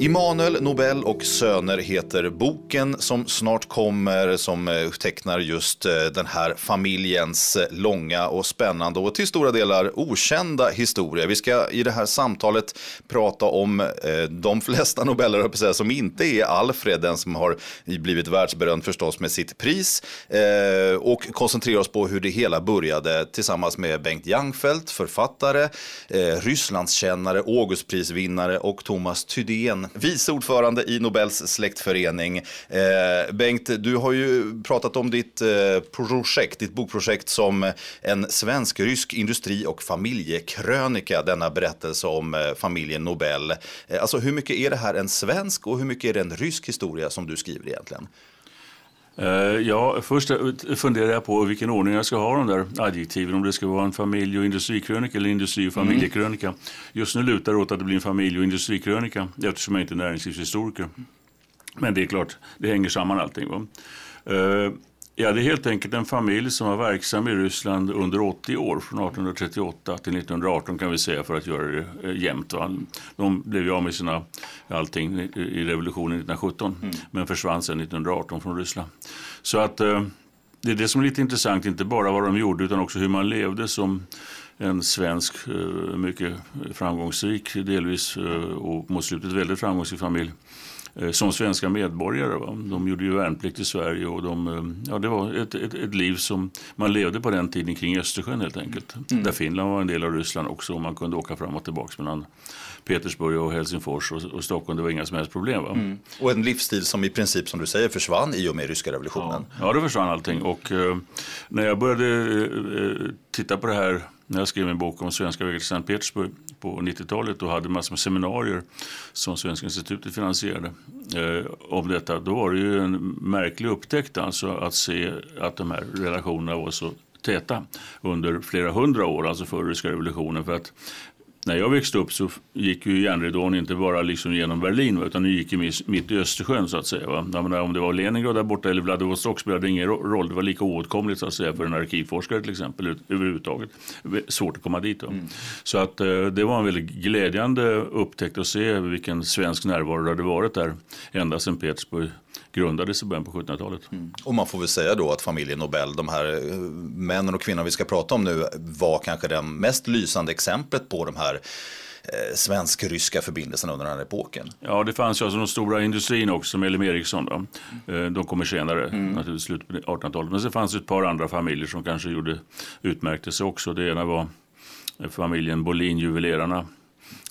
Immanuel Nobel och söner heter boken som snart kommer som eh, tecknar just eh, den här familjens eh, långa och spännande och till stora delar okända historia. Vi ska i det här samtalet prata om de flesta Nobeler som inte är Alfred, den som har blivit världsberömd förstås med sitt pris och koncentrera oss på hur det hela började tillsammans med Bengt Jangfeldt, författare, Rysslandskännare, Augustprisvinnare och Thomas Thydén vice ordförande i Nobels släktförening. Eh, Bengt, du har ju pratat om ditt eh, projekt, ditt bokprojekt som en svensk-rysk industri och familjekrönika, denna berättelse om eh, familjen Nobel. Eh, alltså hur mycket är det här en svensk och hur mycket är det en rysk historia som du skriver egentligen? Eh, ja, först funderar jag på vilken ordning jag ska ha de där adjektiven. Om det ska vara en familj och industrikrönika eller industri och mm. familjekrönika. Mm. Just nu lutar det åt att det blir en familj och industrikrönika eftersom jag inte är näringslivshistoriker. Men det är klart, det hänger samman allting. Va? Ja, det är helt enkelt en familj som var verksam i Ryssland under 80 år, från 1838 till 1918 kan vi säga för att göra det eh, jämnt. Va? De blev ju av med sina allting i revolutionen 1917 mm. men försvann sedan 1918 från Ryssland. Så att eh, det är det som är lite intressant, inte bara vad de gjorde utan också hur man levde som en svensk, eh, mycket framgångsrik, delvis och mot slutet väldigt framgångsrik familj som svenska medborgare. Va? De gjorde ju värnplikt i Sverige och de, eh, ja, det var ett, ett, ett, liv som man levde på den tiden kring Östersjön helt enkelt. Mm. Där Finland var en del av Ryssland också och man kunde åka fram och tillbaka mellan Petersburg och Helsingfors och, och Stockholm. Det var inga som helst problem. Mm. Och en livsstil som i princip som du säger försvann i och med ryska revolutionen. Ja, ja det försvann allting och eh, när jag började eh, titta på det här när jag skrev min bok om svenska vägar till Sankt Petersburg på 90-talet och hade massor med seminarier som Svenska institutet finansierade eh, om detta. Då var det ju en märklig upptäckt alltså att se att de här relationerna var så täta under flera hundra år, alltså före ryska revolutionen. För att när jag växte upp så gick ju järnridån inte bara liksom genom Berlin utan den gick mitt i Östersjön så att säga. Va? Menar, om det var Leningrad där borta eller Vladivostok spelade ingen roll. Det var lika oåtkomligt så att säga för en arkivforskare till exempel överhuvudtaget. Svårt att komma dit. Mm. Så att eh, det var en väldigt glädjande upptäckt att se vilken svensk närvaro det hade varit där ända sedan Petersburg grundades i början på 1700-talet. Mm. Och man får väl säga då att familjen Nobel, de här eh, männen och kvinnorna vi ska prata om nu, var kanske det mest lysande exemplet på de här eh, svensk-ryska förbindelserna under den här epoken. Ja, det fanns ju alltså de stora industrin också, som LM Ericsson. Då. Mm. De kommer senare, mm. naturligtvis slutet på 1800-talet. Men så fanns det ett par andra familjer som kanske gjorde utmärkte sig också. Det ena var familjen Bolin, juvelerarna,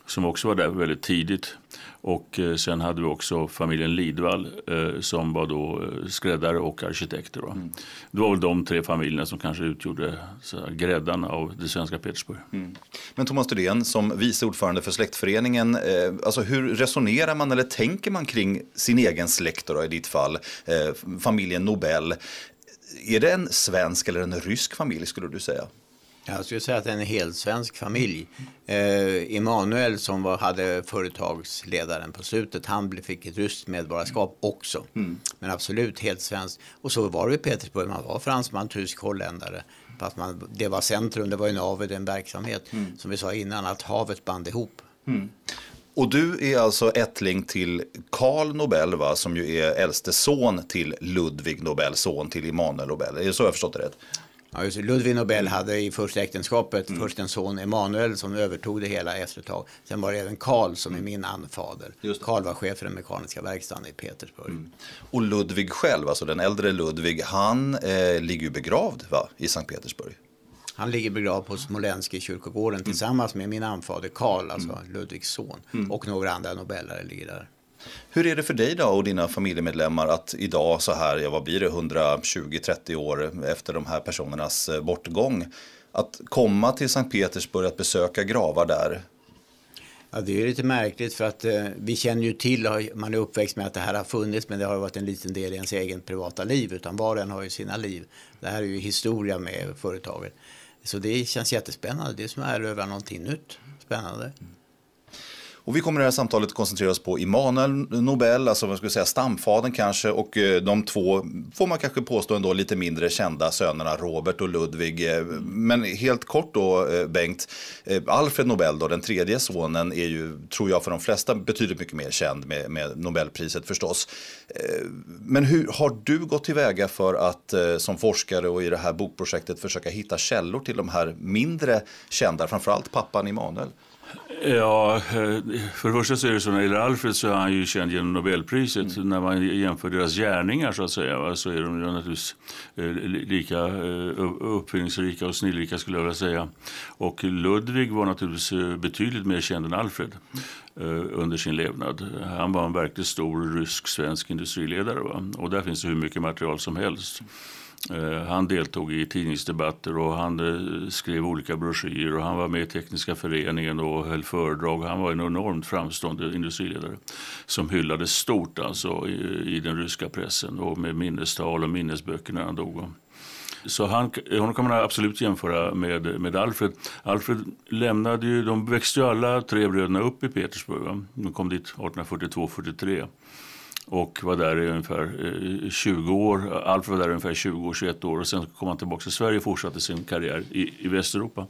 som också var där väldigt tidigt. Och eh, sen hade vi också familjen Lidvall eh, som var då eh, skräddare och arkitekter. Mm. Det var väl de tre familjerna som kanske utgjorde så här, gräddan av det svenska Petersburg. Mm. Men Thomas Thydén som vice ordförande för släktföreningen, eh, alltså hur resonerar man eller tänker man kring sin egen släkt då, i ditt fall, eh, familjen Nobel? Är det en svensk eller en rysk familj skulle du säga? Jag skulle säga att det är en helt svensk familj. Eh, Emanuel som var, hade företagsledaren på slutet, han fick ett ryskt medborgarskap också. Mm. Men absolut helt svenskt. Och så var det i Petersburg, man var fransman, tysk, holländare. Fast man, det var centrum, det var ju navet, en verksamhet. Mm. Som vi sa innan, att havet band ihop. Mm. Och du är alltså ättling till Karl Nobel, va, som ju är äldste son till Ludvig Nobel, son till Emanuel Nobel. Är det så jag förstått det rätt? Ja, just Ludvig Nobel hade i första äktenskapet mm. först en son Emanuel som övertog det hela efter ett tag. Sen var det även Karl som är min anfader. Karl var chef för den mekaniska verkstaden i Petersburg. Mm. Och Ludvig själv, alltså den äldre Ludvig, han eh, ligger ju begravd va, i Sankt Petersburg. Han ligger begravd på Smolensk kyrkogården mm. tillsammans med min anfader Karl, alltså mm. Ludvigs son. Mm. Och några andra nobelare ligger där. Hur är det för dig då och dina familjemedlemmar att idag så här, ja vad blir det, 120-30 år efter de här personernas eh, bortgång, att komma till Sankt Petersburg, att besöka gravar där? Ja, det är lite märkligt för att eh, vi känner ju till, man är uppväxt med att det här har funnits men det har varit en liten del i ens egen privata liv utan var och en har ju sina liv. Det här är ju historia med företaget. Så det känns jättespännande, det är som att erövra någonting nytt. Spännande. Mm. Och vi kommer i det här samtalet koncentrera oss på Immanuel Nobel, alltså vad ska säga, stamfadern kanske, och eh, de två, får man kanske påstå ändå, lite mindre kända sönerna Robert och Ludvig. Eh, men helt kort då, eh, Bengt, Alfred Nobel då, den tredje sonen, är ju, tror jag, för de flesta betydligt mycket mer känd med, med Nobelpriset förstås. Men hur har du gått tillväga för att som forskare och i det här bokprojektet försöka hitta källor till de här mindre kända, framförallt pappan Immanuel? Ja, eh, för det första så är det så när det gäller Alfred så är han ju känd genom Nobelpriset. Mm. När man jämför deras gärningar så att säga så är de naturligtvis eh, lika eh, uppfinningsrika och snillrika skulle jag vilja säga. Och Ludvig var naturligtvis betydligt mer känd än Alfred under sin levnad. Han var en verkligt stor rysk-svensk industriledare va? och där finns det hur mycket material som helst. Eh, han deltog i tidningsdebatter och han eh, skrev olika broschyrer och han var med i Tekniska föreningen och höll föredrag. Han var en enormt framstående industriledare som hyllades stort alltså i, i den ryska pressen och med minnestal och minnesböcker när han dog. Så han, honom kan man absolut jämföra med, med Alfred. Alfred lämnade ju, de växte ju alla tre bröderna upp i Petersburg. Va? De kom dit 1842-43 och var där i ungefär eh, 20 år. Alf var där i ungefär 20-21 år och sen kom han tillbaka till Sverige och fortsatte sin karriär i, i Västeuropa.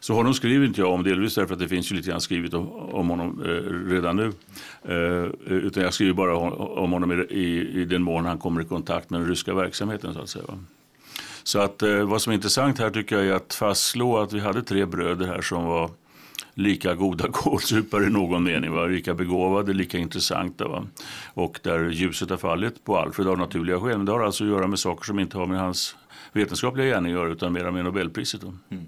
Så honom skriver inte jag om, delvis därför att det finns ju lite grann skrivet om, om honom eh, redan nu. Eh, eh utan jag skriver bara om honom i, i, i, den mån han kommer i kontakt med den ryska verksamheten så att säga. Så att eh, vad som är intressant här tycker jag är att fastslå att vi hade tre bröder här som var lika goda kålsupare i någon mening. Va? Lika begåvade, lika intressanta. Va? Och där ljuset har fallit på Alfred av naturliga skäl. Men det har alltså att göra med saker som inte har med hans vetenskapliga gärning att göra utan mer med Nobelpriset. Då. Mm.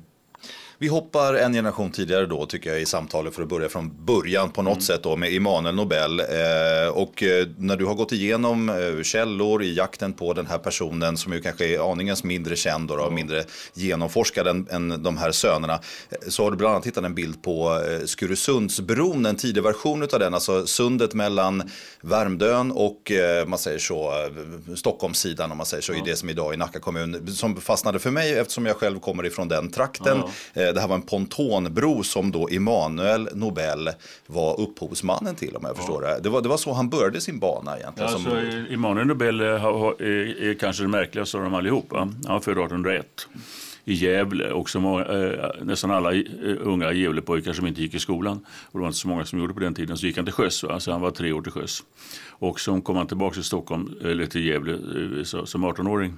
Vi hoppar en generation tidigare då tycker jag i samtalet för att börja från början på något mm. sätt då med Emanuel Nobel. Eh, och eh, när du har gått igenom eh, källor i jakten på den här personen som ju kanske är aningens mindre känd och då, mm. mindre genomforskad än, än de här sönerna. Eh, så har du bland annat hittat en bild på Skurusundsbron, en tidig version av den, alltså sundet mellan Värmdön och man säger så, Stockholmssidan om man säger så, mm. i det som idag är Nacka kommun. Som fastnade för mig eftersom jag själv kommer ifrån den trakten. Det här var en pontonbro som då Emanuel Nobel var upphovsmannen till om jag förstår det. Det var, det var så han började sin bana egentligen. Ja, som... alltså, Emanuel Nobel är, är, är, kanske den märkligaste av dem allihop. Han var född 1801 i Gävle och som, eh, nästan alla eh, unga Gävlepojkar som inte gick i skolan, och det var inte så många som gjorde på den tiden, så gick han till sjöss. Va? Så han var tre år till sjöss. Och så kom han tillbaka till Stockholm, eller till Gävle eh, så, som 18-åring.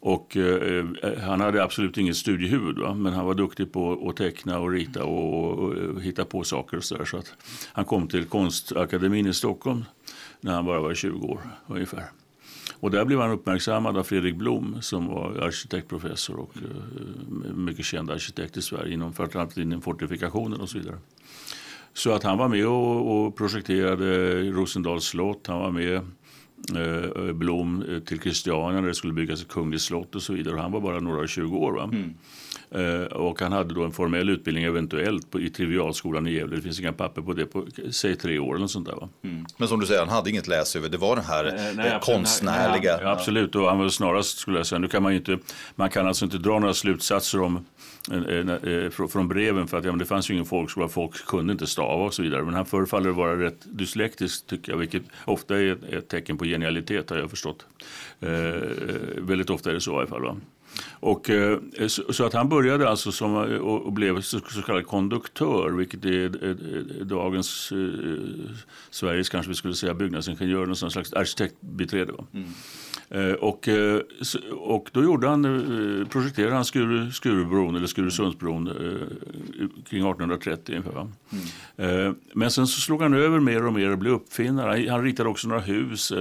Och eh, eh, han hade absolut inget studiehuvud, va? men han var duktig på att teckna och rita och, och, och hitta på saker och sådär. Så att han kom till Konstakademin i Stockholm när han bara var 20 år ungefär. Och där blev han uppmärksammad av Fredrik Blom som var arkitektprofessor och eh, mycket känd arkitekt i Sverige inom framförallt inom fortifikationen och så vidare. Så att han var med och, och projekterade Rosendals slott. Han var med eh, Blom till Christiania när det skulle byggas ett kungligt slott och så vidare. Han var bara några 20 år. Va? Mm. Eh, och han hade då en formell utbildning eventuellt på, i Trivialskolan i Gävle. Det finns inga papper på det på säg tre år eller sånt där. Mm. Men som du säger, han hade inget läshuvud. Det var den här nej, nej, konstnärliga. Nej, absolut, och han var snarast skulle jag säga. Nu kan man inte, man kan alltså inte dra några slutsatser om eh, från breven för att ja, det fanns ju ingen folkskola, folk kunde inte stava och så vidare. Men han förefaller vara rätt dyslektisk tycker jag, vilket ofta är ett tecken på genialitet har jag förstått. Eh, väldigt ofta är det så i alla fall. Va? Och, eh, så att han började alltså som, eh, och blev så kallad konduktör, vilket är dagens eh, Sveriges, kanske vi skulle säga, byggnadsingenjör, någon slags arkitektbiträde. Mm. Och, och då gjorde han, projekterade han Skur, Skurubron eller Skurusundsbron kring 1830 ungefär. Mm. Men sen så slog han över mer och mer och blev uppfinnare. Han ritade också några hus,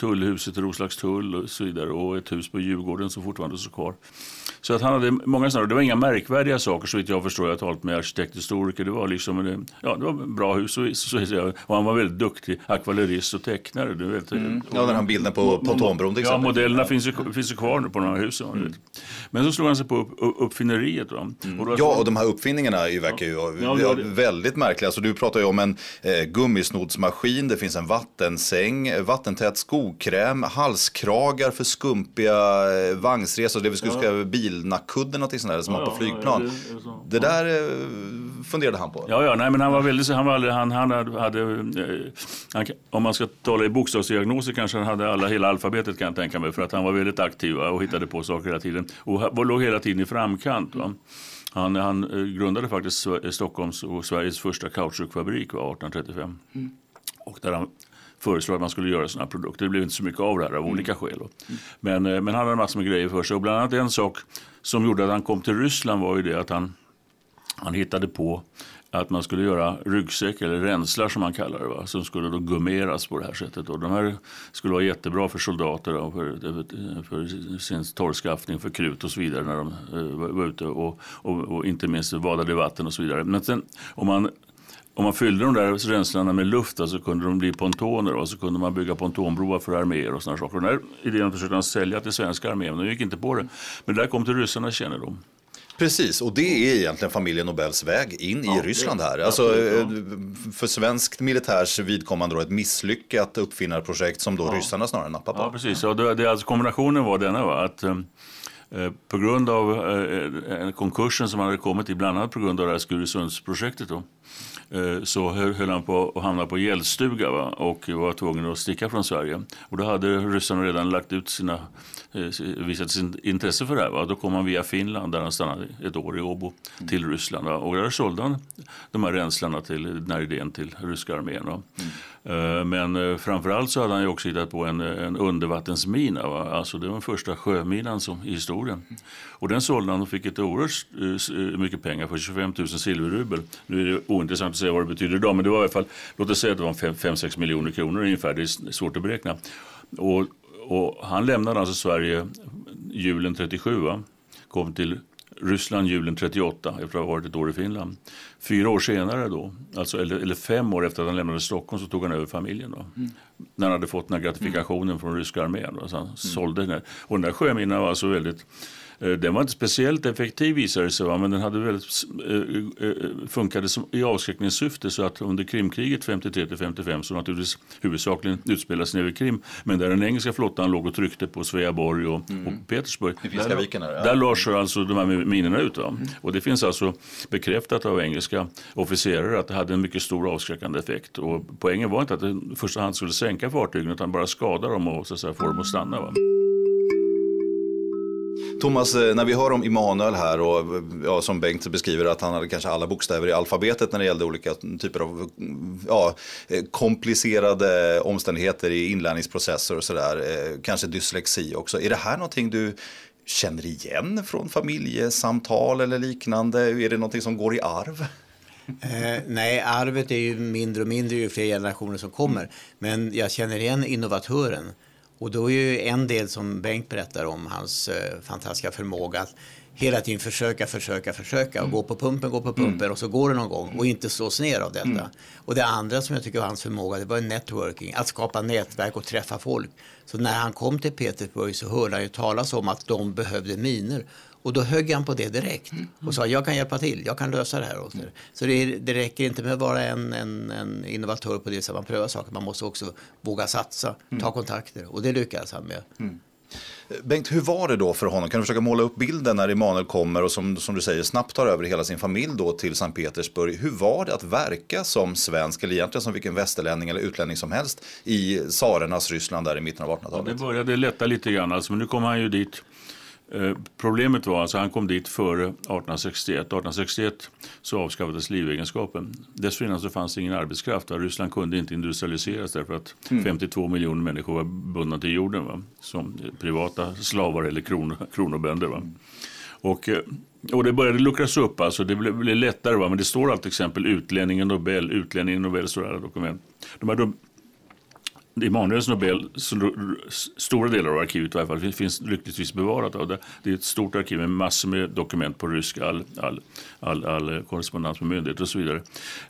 tullhuset i Roslagstull och så vidare och ett hus på Djurgården som fortfarande så kvar. Så att han hade många sådana, det var inga märkvärdiga saker så vitt jag förstår. Jag har talat med arkitekthistoriker. Det var liksom, ja det var bra hus och, så, så, och han var väldigt duktig akvarellist och tecknare. Du vet. Mm. Ja, den här bilden på pontonbron till exempel. Ja, modellerna finns ju, finns ju kvar nu på några hus. Mm. Men så slog han sig på upp, uppfinneriet. Då. Mm. Och ja, och de här uppfinningarna ju, verkar ju ja, ja, väldigt märkliga. Alltså, du pratar ju om en eh, gummisnodsmaskin, det finns en vattensäng, vattentät skokräm, halskragar för skumpiga eh, vagnsresor, det vi skulle ja. Säga bilnackkudden till sådana som ja, man på flygplan. Det, det, det, där eh, funderade han på. Ja, ja, nej, men han var väldigt, han var, han, han hade, eh, han, om man ska tala i bokstavsdiagnoser kanske han hade alla, hela alfabetet kan jag tänka mig, för att han var väldigt aktiv och hittade på saker hela tiden och, och låg hela tiden i framkant. Va? Han, han eh, grundade faktiskt Stockholms och Sveriges första kautschukfabrik 1835. Mm. Och där han föreslog att man skulle göra sådana produkter. Det blev inte så mycket av det här av mm. olika skäl. Men, eh, men han hade massor med grejer för sig. Och bland annat en sak som gjorde att han kom till Ryssland var ju det att han, han hittade på att man skulle göra ryggsäck eller ränslar som man kallar det. Va? Som skulle då gummeras på det här sättet. Och de här skulle vara jättebra för soldater och för, för sin torrskaffning, för krut och så vidare när de uh, var ute och, och, och, inte minst vadade i vatten och så vidare. Men sen om man om man fyllde de där renslarna med luft så kunde de bli pontoner och så kunde man bygga pontonbroar för arméer och sådana saker. Den här idén försökte han sälja till svenska armén men de gick inte på det. Men det där kom till ryssarnas kännedom. Precis, och det är egentligen familjen Nobels väg in ja, i Ryssland här. Alltså, ja. För svenskt militärs vidkommande då ett misslyckat uppfinnarprojekt som då ja. ryssarna snarare nappar på. Ja, precis. Och det, det, alltså, kombinationen var denna, va? att eh, eh på grund av eh, konkursen som hade kommit i, bland annat på grund av det här Skuresundsprojektet, då, Eh, Eh, så höll han på att hamna på gällstuga va? och var tvungen att sticka från Sverige. Och då hade ryssarna redan lagt ut sina, visat sin intresse för det här. Va? Då kom han via Finland där han stannade ett år i Åbo till Ryssland. Va? Och där sålde han de här ränslarna till den här idén till ryska armén. Va? Mm. Eh, men framförallt så hade han ju också hittat på en, en undervattensmina. Va? Alltså det var den första sjöminan som, i historien. Och den sålde han och fick ett oerhört mycket pengar för 25 000 silverrubel. Nu är det ointressant säga vad det betyder idag, men det var i alla fall, låt oss säga att det var 5-6 miljoner kronor ungefär, det är svårt att beräkna. Och, och han lämnade alltså Sverige julen 37, va? kom till Ryssland julen 38 efter att ha varit ett år i Finland. Fyra år senare då, alltså, eller, eller fem år efter att han lämnade Stockholm så tog han över familjen. Då. Mm. När han hade fått den här gratifikationen mm. från ryska armén. Då, så han mm. sålde den. Här. Och den där sjöminan var alltså väldigt den var inte speciellt effektiv visade det sig, va? men den hade väldigt, eh, eh, funkade som, i avskräckningssyfte så att under Krimkriget 53 55 som naturligtvis huvudsakligen utspelades nere vid Krim men där den engelska flottan låg och tryckte på Sveaborg och, mm. och Petersburg. Där, viken, ja. där lades alltså de här minorna ut. Mm. Och det finns alltså bekräftat av engelska officerare att det hade en mycket stor avskräckande effekt. Och poängen var inte att det i första hand skulle sänka fartygen utan bara skada dem och så att säga, få dem att stanna. Va? Thomas, eh, när vi hör om Immanuel här och ja, som Bengt beskriver att han hade kanske alla bokstäver i alfabetet när det gällde olika typer av ja, eh, komplicerade omständigheter i inlärningsprocesser och sådär. Eh, kanske dyslexi också. Är det här någonting du känner igen från familjesamtal eller liknande? Är det någonting som går i arv? Eh, nej, arvet är ju mindre och mindre ju fler generationer som kommer. Men jag känner igen innovatören. Och då är ju en del som Bengt berättar om, hans eh, fantastiska förmåga att hela tiden försöka, försöka, försöka och mm. gå på pumpen, gå på pumpen mm. och så går det någon gång och inte slås ner av detta. Mm. Och det andra som jag tycker var hans förmåga, det var networking, att skapa nätverk och träffa folk. Så när han kom till Petersburg så hörde han ju talas om att de behövde miner och då högg han på det direkt och sa jag kan hjälpa till, jag kan lösa det här åt er. Så det, det räcker inte med att vara en, en, en innovatör på det sättet man prövar saker, man måste också våga satsa, ta kontakter och det lyckades han med. Bengt, hur var det då för honom? Kan du försöka måla upp bilden när Emanuel kommer och som, som du säger snabbt tar över hela sin familj då till Sankt Petersburg. Hur var det att verka som svensk eller egentligen som vilken västerlänning eller utlänning som helst i tsarernas Ryssland där i mitten av 1800-talet? Ja, det började lätta lite grann, alltså, men nu kom han ju dit problemet var att alltså, han kom dit före 1861. 1861 så avskaffades livegenskapen. Dessförinnan så fanns det ingen arbetskraft. Ryssland kunde inte industrialiseras därför att mm. 52 miljoner människor var bundna till jorden va? som privata slavar eller kron, kronobönder. Va? Och, eh, och det började luckras upp, alltså det blev, blev lättare. Va? Men det står alltid exempel utlänningen Nobel, utlänningen Nobel, det dokument. De här Immanuels Nobel, stora delar av arkivet i alla fall, finns lyckligtvis bevarat. Av det. det är ett stort arkiv med massor med dokument på ryska, all, all, all, all korrespondens med myndigheter och så vidare.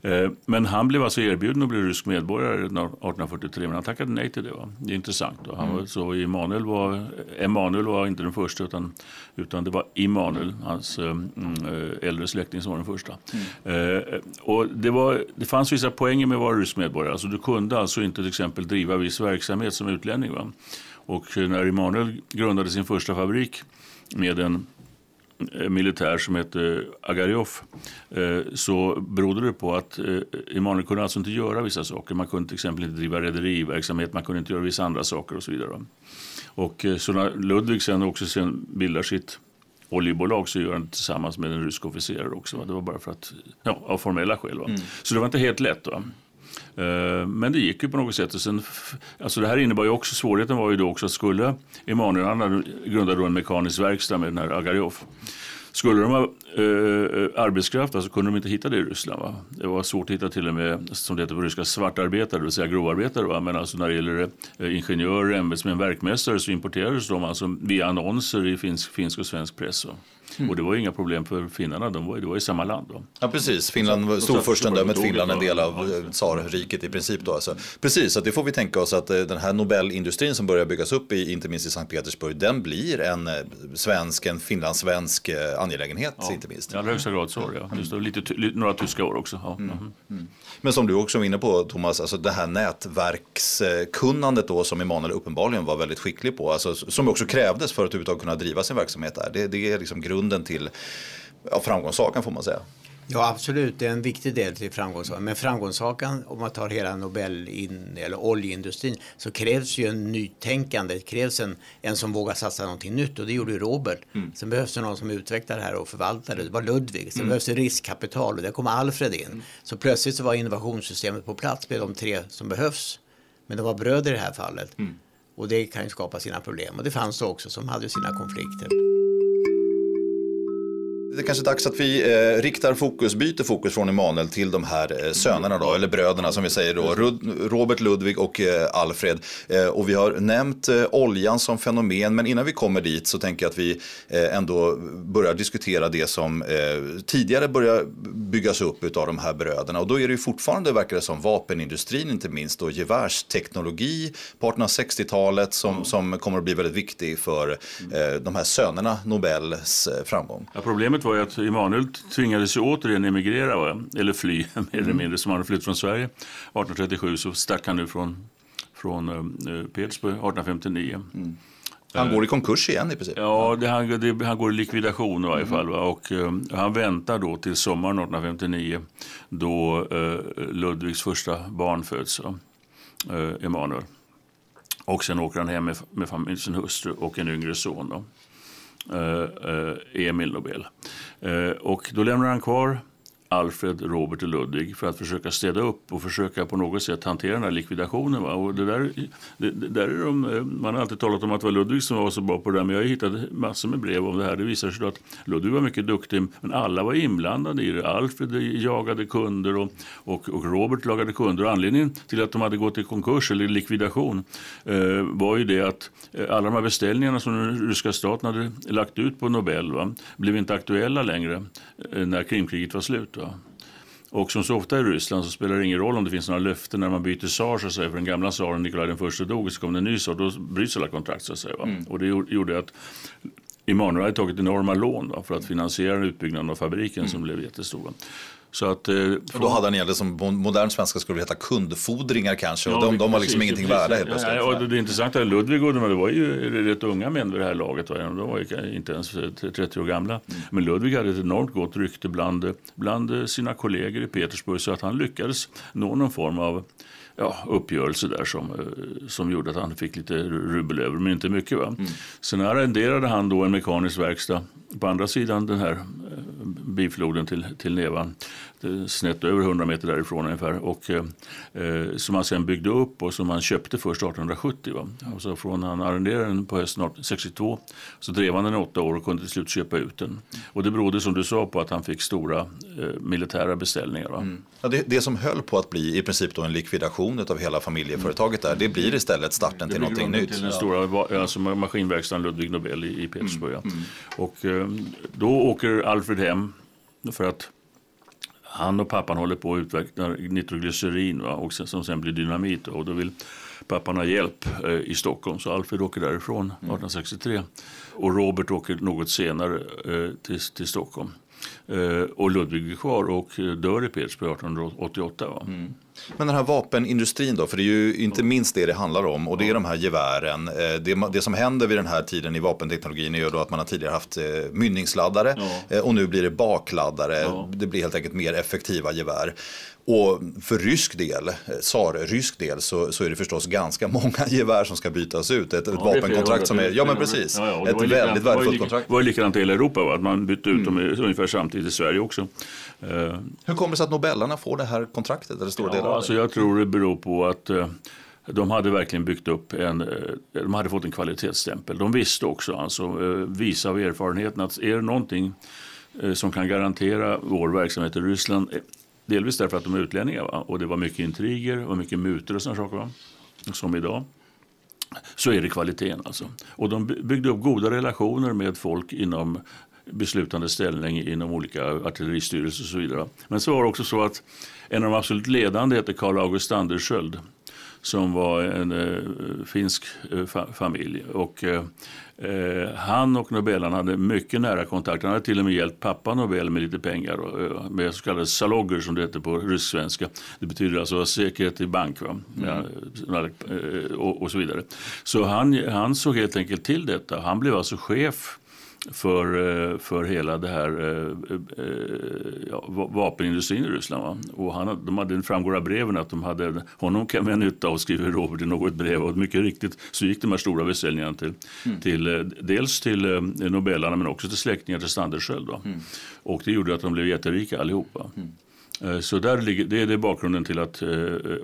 Eh, men han blev alltså erbjuden att bli rysk medborgare 1843, men han tackade nej till det. Va? Det är intressant. Va? Han var, mm. så Emanuel var, Emanuel var inte den första, utan, utan det var Immanuel, hans mm, eh, äldre släkting, som var den första. Mm. Eh, och det, var, det fanns vissa poänger med att vara rysk medborgare. Alltså, du kunde alltså inte till exempel driva viss verksamhet som utlänning. Va? Och när Emanuel grundade sin första fabrik med en eh, militär som hette Agarjof eh, så berodde det på att Emanuel kunde alltså inte göra vissa saker. Man kunde till exempel inte driva rederiverksamhet, man kunde inte göra vissa andra saker och så vidare. Och så när Ludvig sen också sen bildar sitt oljebolag så gör han det tillsammans med en rysk officer också. Det var bara för att, ja, av formella skäl. Mm. Så det var inte helt lätt. Va? Eh, men det gick ju på något sätt. Och sen, alltså det här innebar ju också, svårigheten var ju då också att skulle Emanuel, han grundade då en mekanisk verkstad med den här Agarjov. Skulle de ha eh, arbetskraft så alltså kunde de inte hitta det i Ryssland. Va? Det var svårt att hitta till och med, som det heter på ryska, svartarbetare, det vill säga grovarbetare. Va? Men alltså när det gäller eh, ingenjörer, ämbetsmän, verkmästare så importerades de alltså via annonser i finsk, finsk och svensk press. Va? Mm. Och det var inga problem för finnarna, de var, det var i samma land. Då. Ja precis, Finland, storfurstendömet Finland en del av ja. tsarriket i princip. Då, alltså. Precis, så det får vi tänka oss att eh, den här Nobelindustrin som börjar byggas upp i, inte minst i Sankt Petersburg, den blir en eh, svensk, en finlandssvensk eh, angelägenhet ja. inte minst. I allra högsta grad så, ja. Just det, lite, några tyska år också. Ja. Mm. Mm. mm. Men som du också var inne på Thomas, alltså det här nätverkskunnandet då som Emanuel uppenbarligen var väldigt skicklig på, alltså, som också krävdes för att överhuvudtaget kunna driva sin verksamhet där. Det, det är liksom grunden grunden till ja, framgångssagan får man säga. Ja absolut, det är en viktig del till framgångssagan. Men framgångssagan, om man tar hela Nobel in, eller oljeindustrin, så krävs ju en nytänkande. Det krävs en, en som vågar satsa någonting nytt och det gjorde ju Robert. Mm. Sen behövs det någon som utvecklar det här och förvaltar det. Det var Ludvig. Sen mm. behövs det riskkapital och där kom Alfred in. Mm. Så plötsligt så var innovationssystemet på plats med de tre som behövs. Men det var bröder i det här fallet. Mm. Och det kan ju skapa sina problem. Och det fanns det också som hade sina konflikter det är kanske är dags att vi eh, riktar fokus, byter fokus från Emanuel till de här eh, sönerna då, eller bröderna som vi säger då, Rud, Robert Ludvig och eh, Alfred. Eh, och vi har nämnt eh, oljan som fenomen, men innan vi kommer dit så tänker jag att vi eh, ändå börjar diskutera det som tidigare började byggas upp av de här bröderna. Och då är det ju fortfarande, verkar det som, vapenindustrin inte minst och gevärsteknologi på 1860-talet som, mm. som kommer att bli väldigt viktig för de här sönerna Nobels framgång. Ja, problemet var ju att Emanuel tvingades ju återigen emigrera, va? eller fly mer eller mm. mindre, som han hade flytt från Sverige. 1837 så stack han nu från, från uh, Petersburg 1859. Mm. Han går i konkurs igen i princip? Ja, det, han, det, han går i likvidation i varje mm. fall. Va? Och, uh, han väntar då till sommaren 1859 då uh, Ludvigs första barn föds, uh, Emanuel. Och sen åker han hem med, med familj, sin hustru och en yngre son. Då. Eh, eh, Emil Nobel. Eh, och då lämnar han kvar Alfred, Robert och Ludvig för att försöka städa upp och försöka på något sätt hantera den här likvidationen. Va? Och det där, det, det där är de, eh, man har alltid talat om att det var Ludvig som var så bra på det där men jag har hittat massor med brev om det här. Det visar sig att Ludvig var mycket duktig men alla var inblandade i det. Alfred jagade kunder och, och, och Robert lagade kunder. Och anledningen till att de hade gått i konkurs eller likvidation eh, var ju det att eh, alla de här beställningarna som den ryska staten hade lagt ut på Nobel va, blev inte aktuella längre eh, när Krimkriget var slut. Va? Och som så ofta i Ryssland så spelar det ingen roll om det finns några löften när man byter tsar. Så För den gamla tsaren Nikolaj den första dog så kom det en ny tsar. Då bryts alla kontrakt. Så att säga, mm. Och det gjorde att Emanuel hade tagit enorma lån va, för att finansiera utbyggnaden av fabriken mm. som blev jättestor. Så att, eh, och då hade han egentligen som modern svenska skulle heta kundfordringar kanske. Och de, de var liksom ingenting värda helt plötsligt. Ja, och det, det intressanta är Ludvig och de var ju rätt unga män vid det här laget. Va? De var inte ens 30 år gamla. Mm. Men Ludvig hade ett enormt gott rykte bland, bland sina kollegor i Petersburg. Så att han lyckades nå någon form av ja, uppgörelse där som, eh, som gjorde att han fick lite rubel över, men inte mycket. Va? Mm. Sen arrenderade han då en mekanisk verkstad på andra sidan den här eh, bifloden till, till Nevan snett över 100 meter därifrån ungefär. Och, eh, eh, som han sen byggde upp och som han köpte först 1870. Va? Och så från han arrenderade den på hösten 1862 så drev han den i åtta år och kunde till slut köpa ut den. Och det berodde som du sa på att han fick stora eh, militära beställningar. Mm. Ja, det, det, som höll på att bli i princip då en likvidation av hela familjeföretaget där, det blir istället starten till någonting nytt. Till den stora alltså maskinverkstaden Ludvig Nobel i, i Petersburg. Mm. Mm. Och eh, då åker Alfred hem för att han och pappan håller på att utveckla nitroglycerin va, och sen, som sen blir dynamit. Och då vill pappan ha hjälp eh, i Stockholm så Alfred åker därifrån 1863. Mm. Och Robert åker något senare eh, till, till Stockholm. Eh, och Ludvig är kvar och dör i Petersburg 1888. Va? Mm. Men den här vapenindustrin då, för det är ju inte minst det det handlar om och det är de här gevären. Eh, det, det som händer vid den här tiden i vapenteknologin är ju då att man har tidigare haft eh, mynningsladdare ja. Eh, och nu blir det bakladdare. Ja. Det blir helt enkelt mer effektiva gevär. Och för rysk del, tsar-rysk del, så, så är det förstås ganska många gevär som ska bytas ut. Ett, ja, ett vapenkontrakt som är, ja men precis, ja, ja, ett väldigt värdefullt kontrakt. Det var ju likadant i hela Europa, va? att man bytte ut mm. dem ungefär samtidigt i Sverige också. Uh, Hur kommer det sig att Nobellarna får det här kontraktet? Eller stora ja, delar alltså jag tror det beror på att uh, de hade verkligen byggt upp en, uh, de hade fått en kvalitetsstämpel. De visste också, alltså, visa av erfarenheten att är det någonting som kan garantera vår verksamhet i Ryssland Delvis därför att de är utlänningar va? och det var mycket intriger och mycket mutor och sådana saker. Va? Som idag. Så är det kvaliteten alltså. Och de byggde upp goda relationer med folk inom beslutande ställning inom olika artilleristyrelser och så vidare. Men så var det också så att en av de absolut ledande heter Karl August Andersköld som var en eh, finsk eh, fa familj. Och, eh, eh, han och Nobel hade mycket nära kontakt. Han hade till och med hjälpt pappa Nobel med lite pengar. Och, eh, med så kallade salogger som det heter på rysk-svenska. Det betyder alltså säkerhet i bank. Va? Mm. Ja, och, och, så vidare. Så han, han såg helt enkelt till detta. Han blev alltså chef för, eh, för hela det här eh, eh, ja, vapenindustrin i Ryssland. Va? Och han, de hade, det framgår av breven att de hade honom kan vi ha nytta av, skriver Robert i något brev. Och mycket riktigt så gick de här stora beställningarna till, mm. till dels till Nobellarna men också till släktingar till Standersköld. Mm. Och det gjorde att de blev jätterika allihopa. Mm. Eh, så där ligger, det är det bakgrunden till att, eh,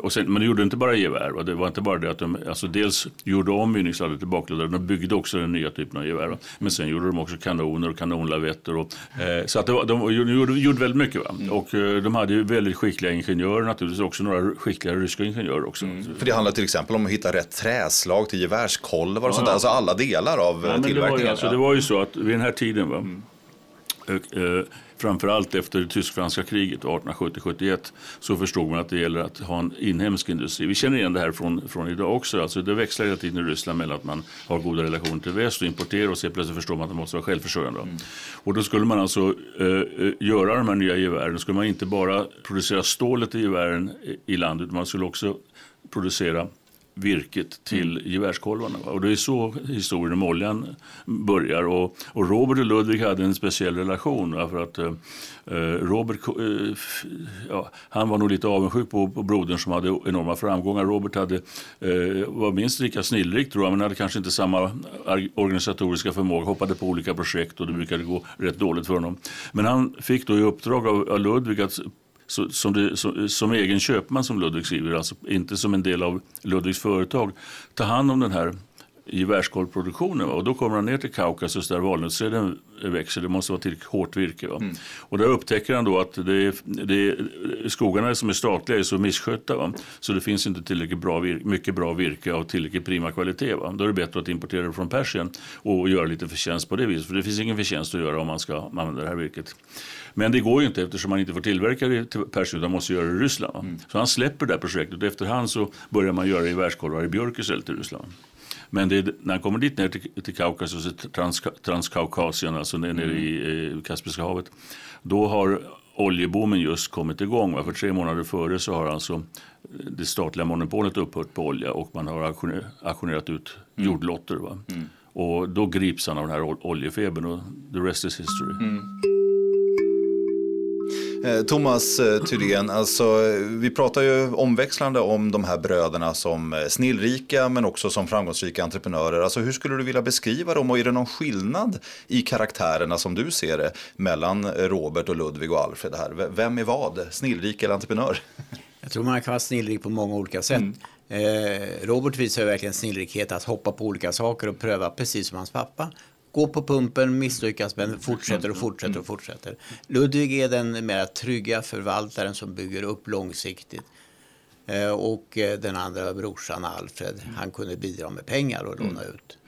och sen, men det gjorde inte bara gevär. Va? Det var inte bara det att de alltså dels gjorde om mynningsladdet till bakladdare, de byggde också den nya typen av gevär. Va? Men sen gjorde de också kanoner och kanonlavetter. Och, eh, så att var, de gjorde, gjorde, väldigt mycket. Va? Mm. Och eh, de hade ju väldigt skickliga ingenjörer naturligtvis, också några skickliga ryska ingenjörer också. Mm. För det handlar till exempel om att hitta rätt träslag till gevärskolvar och ja, sånt där. Alltså alla delar av ja, tillverkningen. Det var, ju, alltså, det var ju så att vid den här tiden va? Mm Eh, framförallt efter det tysk-franska kriget 1870-71 så förstod man att det gäller att ha en inhemsk industri. Vi känner igen det här från, från idag också. Alltså det växlar hela tiden i Ryssland mellan att man har goda relationer till väst och importerar och så plötsligt förstår man att man måste vara självförsörjande. Mm. Och då skulle man alltså eh, eh, göra de här nya gevären. Då skulle man inte bara producera stålet i gevären i landet utan man skulle också producera virket till mm. gevärskolvarna. Och det är så historien om oljan börjar. Och, och Robert och Ludvig hade en speciell relation. För att, eh, eh, Robert eh, ja, han var nog lite avundsjuk på, på brodern som hade enorma framgångar. Robert hade, eh, var minst lika snillrik tror jag, men hade kanske inte samma organisatoriska förmåga. Hoppade på olika projekt och det brukade gå rätt dåligt för honom. Men han fick då i uppdrag av, av Ludvig att så, som, det, så, som egen köpman som Ludvig skriver, alltså inte som en del av Ludvigs företag, ta hand om den här gevärskolvproduktionen. Och då kommer han ner till Kaukasus där valnötsträden växer. Det måste vara tillräckligt hårt virke. Mm. Och där upptäcker han då att det, det, skogarna som är statliga är så misskötta. Va? Så det finns inte tillräckligt bra virke, mycket bra virke av tillräckligt prima kvalitet. Va? Då är det bättre att importera det från Persien och göra lite förtjänst på det viset. För det finns ingen förtjänst att göra om man ska använda det här virket. Men det går ju inte eftersom man inte får tillverka det till Persien utan måste göra det i Ryssland. Mm. Så han släpper det här projektet och efterhand så börjar man göra gevärskolvar i björk istället i Ryssland. Men det, när han kommer dit ner till, till Kaukasus, Trans, Transkaukasien, alltså nere mm. i eh, Kaspiska havet, då har oljeboomen just kommit igång. Va? För tre månader före så har alltså det statliga monopolet upphört på olja och man har auktionerat ut mm. jordlotter. Va? Mm. Och då grips han av den här oljefebern och the rest is history. Mm. Eh, Thomas eh, Thyrén, alltså, vi pratar ju omväxlande om de här bröderna som eh, snillrika men också som framgångsrika entreprenörer. Alltså, hur skulle du vilja beskriva dem och är det någon skillnad i karaktärerna som du ser det mellan Robert och Ludvig och Alfred? Här? Vem är vad, snillrik eller entreprenör? Jag tror man kan vara snillrik på många olika sätt. Mm. Eh, Robert visar verkligen snillrikhet att hoppa på olika saker och pröva precis som hans pappa gå på pumpen, misslyckas men fortsätter och fortsätter och fortsätter. Ludvig är den mer trygga förvaltaren som bygger upp långsiktigt. Eh, och eh, den andra brorsan Alfred, han kunde bidra med pengar och låna ut.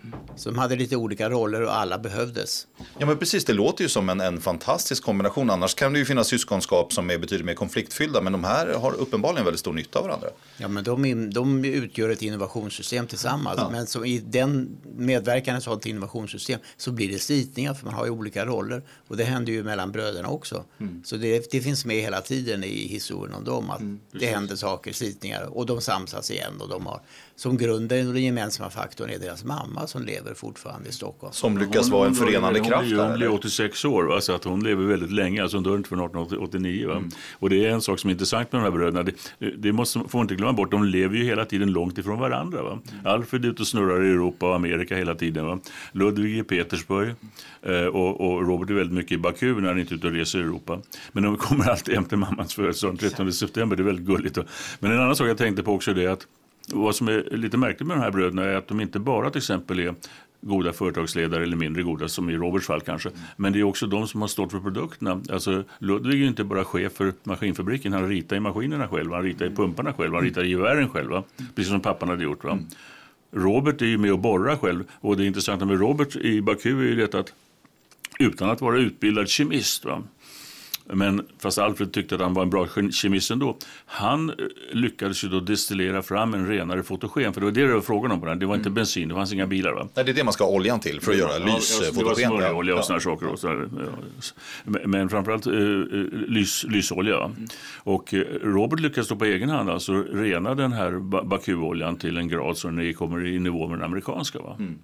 De hade lite olika roller och alla behövdes. Ja men precis, det låter ju som en, en fantastisk kombination. Annars kan det ju finnas syskonskap som är betydligt mer konfliktfyllda. Men de här har uppenbarligen väldigt stor nytta av varandra. Ja men de, de utgör ett innovationssystem tillsammans. Ja. Men så i den medverkan i ett sådant innovationssystem så blir det slitningar för man har ju olika roller. Och det händer ju mellan bröderna också. Mm. Så det, det, finns med hela tiden i historien om dem. Att mm, det händer saker, slitningar och de samsas igen. Och de har som grunden och den gemensamma faktorn är deras mamma som lever fortfarande i Stockholm. Som lyckas vara en förenande hon, kraft. Hon, hon blir 86 år, va? så att hon lever väldigt länge. Alltså hon dör inte förrän 1889. Mm. Och det är en sak som är intressant med de här bröderna. Det, det måste, får man inte glömma bort. De lever ju hela tiden långt ifrån varandra. Va? Mm. Alfred är ute och snurrar i Europa och Amerika hela tiden. Va? Ludvig i Petersburg eh, och, och, Robert är väldigt mycket i Baku när han inte är ute och reser i Europa. Men de kommer alltid hem till mammans födelsedag den 13 september. Det är väldigt gulligt. Men en annan sak jag tänkte på också är att vad som är lite märkligt med de här bröderna är att de inte bara till exempel är goda företagsledare eller mindre goda som i Roberts fall kanske. Men det är också de som har stått för produkterna. Alltså Ludvig är inte bara chef för maskinfabriken, han ritar i maskinerna själv, han ritar i pumparna själv, han ritar i gevären själv. Va? Precis som pappan hade gjort. Va? Robert är ju med och borrar själv och det intressanta med Robert i Baku är ju det att utan att vara utbildad kemist va? Men fast Alfred tyckte att han var en bra kemist ändå. Han eh, lyckades ju då destillera fram en renare fotogen. För det var det det var frågan om på den. Det var inte mm. bensin, det fanns inga bilar va? Nej, det är det man ska ha oljan till för att göra ja, lysfotogen. Det var smörjolja och ja. sådana saker. Och så ja. Men framförallt eh, eh, lys, lysolja. Mm. Och Robert lyckades då på egen hand alltså rena den här Bakuoljan till en grad så den kommer i nivå med den amerikanska. Va? Mm.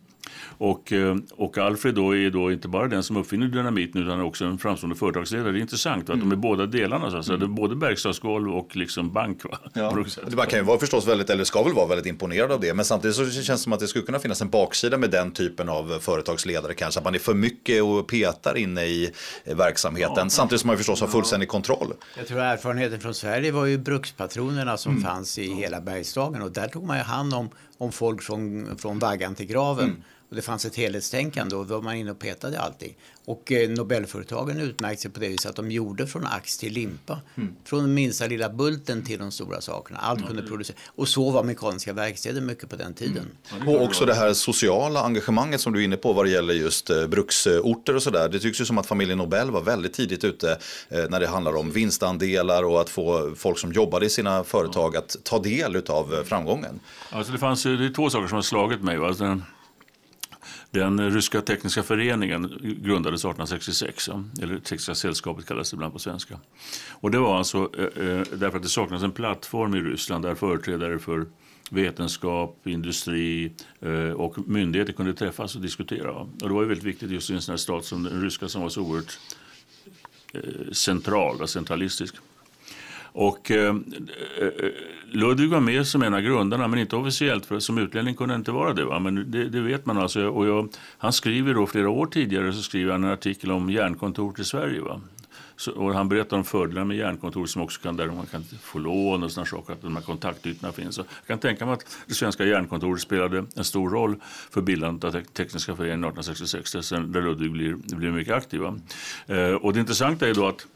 Och, eh, och Alfred då är då inte bara den som uppfinner dynamiten utan också en framstående företagsledare. Det är intressant va? att mm. de är båda delarna. Så att säga. Mm. Det är både verkstadsgolv och liksom bank. Va? Ja. Man kan ju vara förstås väldigt, eller ska väl vara väldigt imponerad av det. Men samtidigt så känns det som att det skulle kunna finnas en baksida med den typen av företagsledare kanske. Att man är för mycket och petar inne i verksamheten. Ja. Samtidigt som man förstås har fullständig kontroll. Jag tror erfarenheten från Sverige var ju brukspatronerna som mm. fanns i hela Bergslagen. Och där tog man ju hand om, om folk från, från vaggan till graven. Mm. Och det fanns ett helhetstänkande och då var man inne och petade allting. Och eh, Nobelföretagen utmärkte sig på det viset att de gjorde från ax till limpa. Mm. Från den minsta lilla bulten till de stora sakerna. Allt mm. kunde produceras. Och så var mekaniska verkstäder mycket på den tiden. Mm. Och också det här sociala engagemanget som du är inne på vad det gäller just eh, bruksorter och sådär. Det tycks ju som att familjen Nobel var väldigt tidigt ute eh, när det handlar om vinstandelar och att få folk som jobbade i sina företag att ta del av eh, framgången. Alltså det, fanns, det är två saker som har slagit mig. Alltså den den ryska tekniska föreningen grundades 1866, eller Tekniska sällskapet kallas det ibland på svenska. Och det var alltså eh, eh, därför att det saknades en plattform i Ryssland där företrädare för vetenskap, industri eh, och myndigheter kunde träffas och diskutera. Och det var ju väldigt viktigt just i en sån här stat som den ryska som var så oerhört central och centralistisk. Och eh, eh, Ludvig var med som en av grundarna, men inte officiellt, för som utlänning kunde inte vara det. Va? Men det, det vet man alltså. Och jag, han skriver då, flera år tidigare, så skriver han en artikel om järnkontor till Sverige. Va? Så, och han berättar om fördelarna med järnkontor som också kan, där man kan få lån och sådana saker, att de här kontaktytorna finns. Så jag kan tänka mig att det svenska järnkontoret spelade en stor roll för bildandet av Tekniska föreningen 1866, där Ludvig blir, blir mycket aktiv. Eh, och det intressanta är då att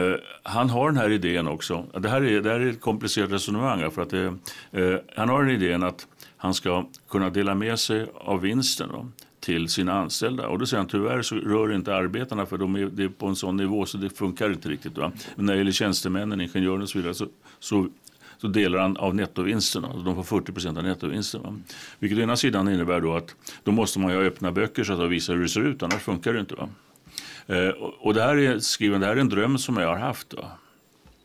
Eh, han har den här idén också. Det här är, det här är ett komplicerat resonemang. För att det, uh, han har den idén att han ska kunna dela med sig av vinsten då, till sina anställda. Och då säger han tyvärr så rör inte arbetarna för de är, det är på en sån nivå så det funkar inte riktigt. Va? Men när det gäller tjänstemännen, ingenjörerna och så vidare så, så så delar han av nettovinsten. Alltså de får 40 procent av nettovinsten. Va? Vilket å ena sidan innebär då att då måste man ha öppna böcker så att de visar hur det ser ut, annars funkar det inte. Va? Eh, och det här är, skriven, det här är en dröm som jag har haft. Va?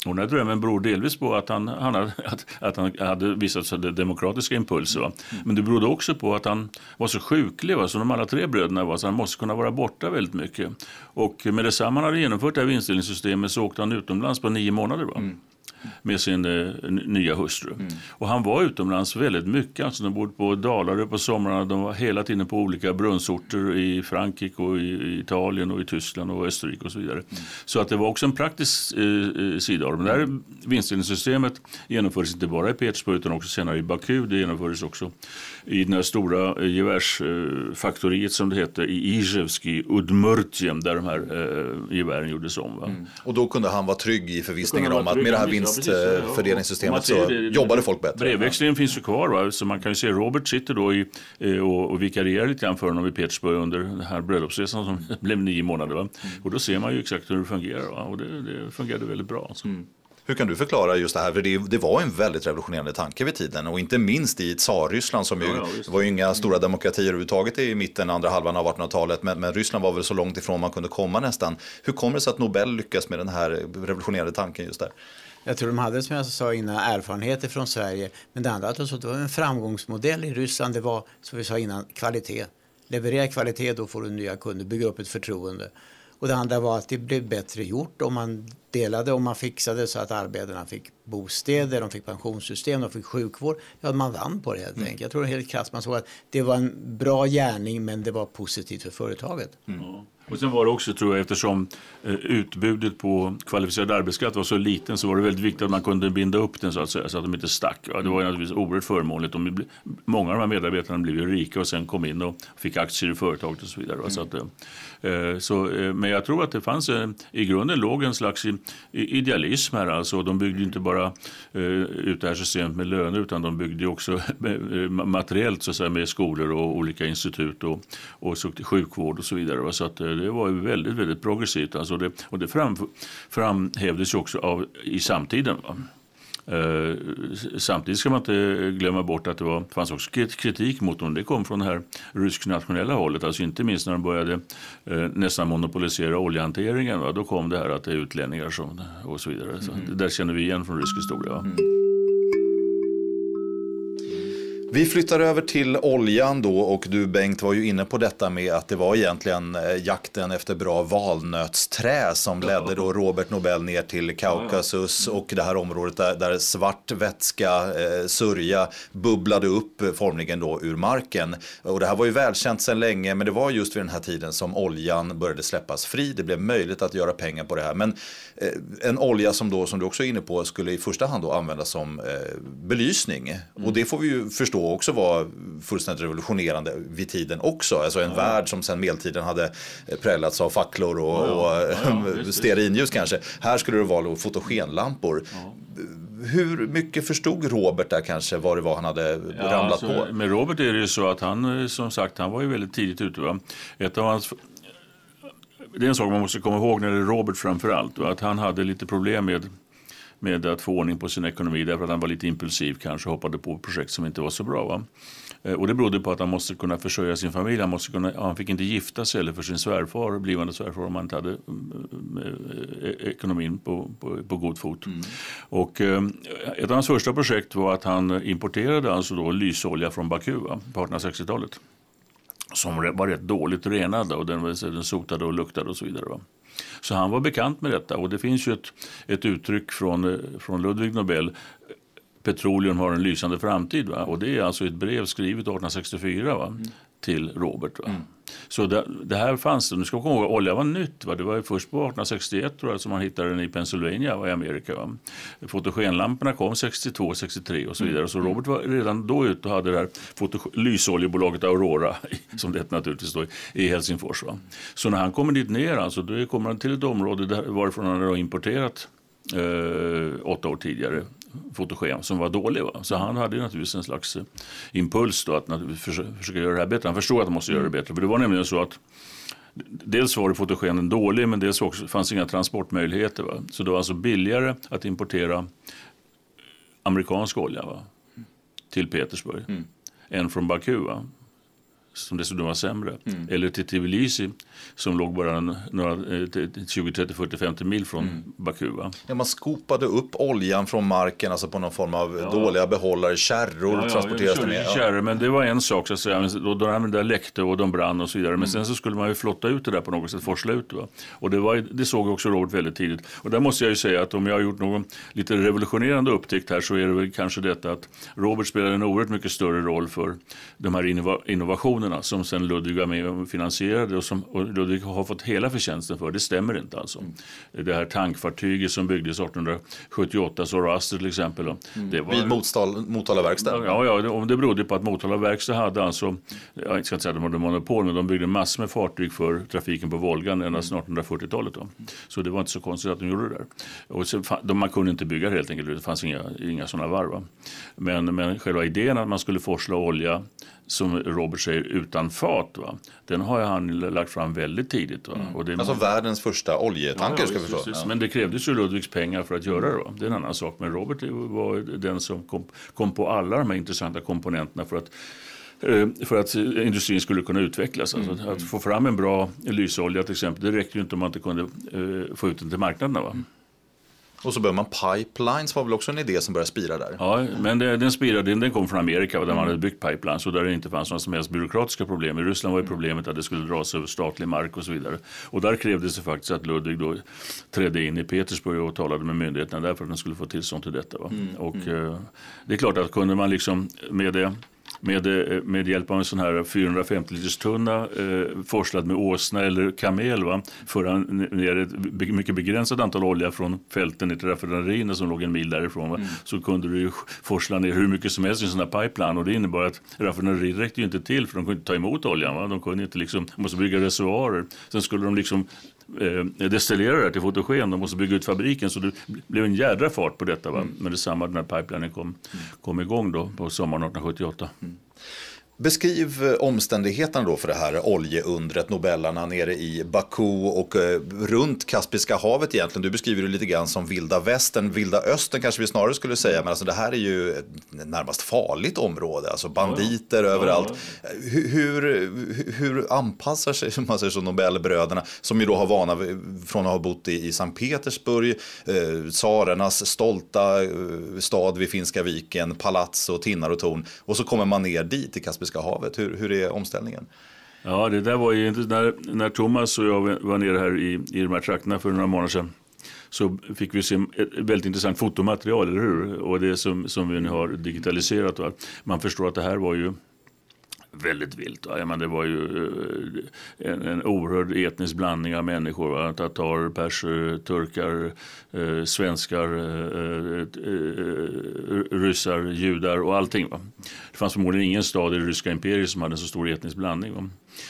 Och den här drömmen beror delvis på att han, han hade, att, att han hade vissa demokratiska impulser. Va? Men det berodde också på att han var så sjuklig, va? som de alla tre bröderna var, så han måste kunna vara borta väldigt mycket. Och med detsamma han hade genomfört det här vinstdelningssystemet så åkte han utomlands på nio månader. Va? Mm med sin eh, nya hustru. Mm. Och han var utomlands väldigt mycket. Alltså de bodde på Dalarö på somrarna. De var hela tiden på olika brunnsorter i Frankrike och i Italien och i Tyskland och Österrike och så vidare. Mm. Så att det var också en praktisk eh, eh, sida av det. Men det här vinstdelningssystemet genomfördes inte bara i Petersburg utan också senare i Baku. Det genomfördes också i den här stora eh, gevärsfaktoriet som det hette i Izhevsk Udmurtiem där de här eh, gevären gjordes om. Mm. Och då kunde han vara trygg i förvissningen om att med det här vinst vinstfördelningssystemet så jobbade folk bättre. Brevväxlingen finns ju kvar. Va? Så man kan ju se Robert sitter då i, eh, och, och vikarierar lite grann för honom i Petersburg under den här bröllopsresan som blev nio månader. Va? Mm. Och då ser man ju exakt hur det fungerar. Va? Och det, det fungerade väldigt bra. Mm. Hur kan du förklara just det här? För det, det, var en väldigt revolutionerande tanke vid tiden och inte minst i Tsarryssland som ju ja, ja, var ju inga stora demokratier överhuvudtaget i mitten, andra halvan av 1800-talet. Men, men, Ryssland var väl så långt ifrån man kunde komma nästan. Hur kommer det sig att Nobel lyckas med den här revolutionerande tanken just där? Jag tror de hade, som jag sa innan, erfarenheter från Sverige. Men det andra att det var en framgångsmodell i Ryssland. Det var, som vi sa innan, kvalitet. Leverera kvalitet, då får du nya kunder, bygga upp ett förtroende. Och det andra var att det blev bättre gjort om man delade och man fixade så att arbetarna fick bostäder, de fick pensionssystem, de fick sjukvård. Ja, man vann på det helt mm. enkelt. Jag tror helt krasst man såg att det var en bra gärning men det var positivt för företaget. Mm. Och sen var det också, tror jag, eftersom eh, utbudet på kvalificerad arbetskraft var så liten så var det väldigt viktigt att man kunde binda upp den så att säga, så att de inte stack. Ja, det var ju naturligtvis oerhört förmånligt. De, många av de här medarbetarna blev ju rika och sen kom in och fick aktier i företaget och så vidare. Mm. Så att, eh, Eh, så, eh, men jag tror att det fanns, eh, i grunden låg en slags idealism här. Alltså, de byggde inte bara ut det här systemet med löner utan de byggde också materiellt så att säga, med skolor och olika institut och, och så, sjukvård och så vidare. Så att, det var väldigt, väldigt progressivt. Alltså det, och det fram, framhävdes ju också av, i samtiden. Va? Eh, samtidigt ska man inte glömma bort att det var, fanns också kritik mot dem. Det kom från det här rysk-nationella hållet. Alltså inte minst när de började eh, nästan monopolisera oljehanteringen. Va? Då kom det här att det är utlänningar som, och så vidare. Så mm. Det där känner vi igen från rysk historia. Mm. Vi flyttar över till oljan då och du Bengt var ju inne på detta med att det var egentligen eh, jakten efter bra valnötsträ som ledde då Robert Nobel ner till Kaukasus och det här området där, där svart vätska, eh, sörja, bubblade upp formligen då ur marken. Och det här var ju välkänt sedan länge men det var just vid den här tiden som oljan började släppas fri. Det blev möjligt att göra pengar på det här. Men eh, en olja som då, som du också är inne på, skulle i första hand då användas som eh, belysning. Mm. Och det får vi ju förstå också var fullständigt revolutionerande vid tiden också. Alltså en ja. värld som sen medeltiden hade präglats av facklor och, ja, ja. och stearinljus kanske. Här skulle det vara fotogenlampor. Hur mycket förstod Robert där kanske vad det var han hade ramlat alltså, på? Med Robert är det ju så att han som sagt han var ju väldigt tidigt ute. Va? Ett av hans det är en sak man måste komma ihåg när det är Robert framför allt. Att han hade lite problem med med att få ordning på sin ekonomi därför att han var lite impulsiv kanske hoppade på projekt som inte var så bra. Va? Eh, och det berodde på att han måste kunna försörja sin familj. Han, måste kunna, han fick inte gifta sig eller för sin svärfar, blivande svärfar om han inte hade eh, eh, ekonomin på, på, på god fot. Mm. Och, ett av hans första projekt var att han importerade alltså då lysolja från Baku va, på 1860-talet. Som var rätt dåligt renad och den, den sotade och luktade och så vidare. Va? Så han var bekant med detta och det finns ju ett, ett uttryck från, eh, från Ludvig Nobel Petroleum har en lysande framtid. Va? Och det är alltså ett brev skrivet 1864 va? Mm. till Robert. Va? Mm. Så det, det, här fanns det. Nu ska komma ihåg, olja var nytt. Va? Det var först på 1861 tror jag, som man hittade den i Pennsylvania va, i Amerika. Va? Fotogenlamporna kom 62, 63 och så vidare. Så Robert var redan då ute och hade det här lysoljebolaget Aurora, som det hette naturligtvis då, i Helsingfors. Va? Så när han kommer dit ner, alltså, då kommer han till ett område där, varifrån han hade importerat eh, åtta år tidigare fotogen som var dålig. Va? Så han hade naturligtvis en slags eh, impuls då att försöka, försöka göra det här bättre. Han förstod att han måste göra det bättre. För det var nämligen så att Dels var det fotogenen dålig men dels också fanns inga transportmöjligheter. Va? Så det var alltså billigare att importera amerikansk olja va? till Petersburg mm. än från Baku. Va? Som dessutom var sämre. Mm. Eller till Tbilisi som låg bara några, 20, 30, 40, 50 mil från mm. Baku. Va? Ja, man skopade upp oljan från marken, alltså på någon form av ja. dåliga behållare, kärror ja, ja, transporteras det med. Kärror, men det var en sak så att säga. Då, då de där läckte och de brann och så vidare. Men mm. sen så skulle man ju flotta ut det där på något sätt, forsla ut. Va? Och det, var, det såg också Robert väldigt tidigt. Och där måste jag ju säga att om jag har gjort någon lite revolutionerande upptäckt här så är det väl kanske detta att Robert spelade en oerhört mycket större roll för de här innovationerna oljeleverantörsfonderna som sen Ludvig var med och finansierade och som och Ludvig har fått hela förtjänsten för. Det stämmer inte alltså. Mm. Det här tankfartyget som byggdes 1878, Zoroaster till exempel. Mm. Det var, Vid Motala verkstad? Ja, ja det, det berodde på att Motala verkstad hade alltså, jag ska inte säga att de hade monopol, men de byggde massor med fartyg för trafiken på Volgan ända sedan 1840-talet. Så det var inte så konstigt att de gjorde det där. Och så, de, man kunde inte bygga helt enkelt, det fanns inga, inga sådana varv. Va? Men, men själva idén att man skulle forsla olja som Robert säger utan fat. Va? Den har han lagt fram väldigt tidigt. Va? Mm. Och det alltså världens första oljetanker ja, ska vi förstå. Ja. Men det krävdes ju Ludvigs pengar för att göra det. Va? Det är en annan sak. Men Robert var den som kom, kom på alla de här intressanta komponenterna för att eh, för att industrin skulle kunna utvecklas. Alltså mm. Att få fram en bra lysolja till exempel, det räcker ju inte om man inte kunde uh, få ut den till marknaderna. Va? Och så behöver man pipelines var väl också en idé som började spira där? Ja, men det, den spirade, den kom från Amerika där man hade byggt pipelines och där det inte fanns några som helst byråkratiska problem. I Ryssland var ju problemet att det skulle dras över statlig mark och så vidare. Och där krävdes det faktiskt att Ludvig då trädde in i Petersburg och talade med myndigheterna där för att den skulle få tillstånd till detta. Mm, och mm. Eh, det är klart att kunde man liksom med det med, eh, med hjälp av en sån här 450 liters tunna eh, forslad med åsna eller kamel va, föra ner ett mycket begränsat antal olja från fälten ner till raffinaderierna som låg en mil därifrån. Va, mm. Så kunde du forsla ner hur mycket som helst i en sån här pipeline och det innebar att raffinaderiet räckte ju inte till för de kunde inte ta emot oljan. Va. De kunde inte liksom, måste bygga reservoarer. Sen skulle de liksom eh, destillera det till fotogen. De måste bygga ut fabriken. Så det blev en jädra fart på detta. Va? Mm. Men detsamma när pipelinen kom, kom igång då på sommaren 1878. Mm. Beskriv eh, omständigheterna då för det här oljeundret, Nobellarna nere i Baku och eh, runt Kaspiska havet egentligen. Du beskriver det lite grann som vilda västern, vilda östern kanske vi snarare skulle säga, men alltså det här är ju ett närmast farligt område, alltså banditer ja, överallt. Hur, hur, hur, anpassar sig man säger så, Nobelbröderna, som ju då har vana från att ha bott i, i Sankt Petersburg, eh, tsarernas stolta eh, stad vid Finska viken, palats och tinnar och torn, och så kommer man ner dit till Kaspiska Kaspiska havet. Hur, hur är omställningen? Ja, det där var ju inte när, när Thomas och jag var nere här i, i de här trakterna för några månader sedan så fick vi se ett väldigt intressant fotomaterial, eller hur? Och det som, som vi nu har digitaliserat. Va? Man förstår att det här var ju väldigt vilt. Va? Ja, det var ju eh, en, en oerhörd etnisk blandning av människor. Va? Tatar, perser, turkar, eh, svenskar, eh, eh, eh, ryssar, judar och allting. Va? Det fanns förmodligen ingen stad i det ryska imperiet som hade en så stor etnisk blandning. Va?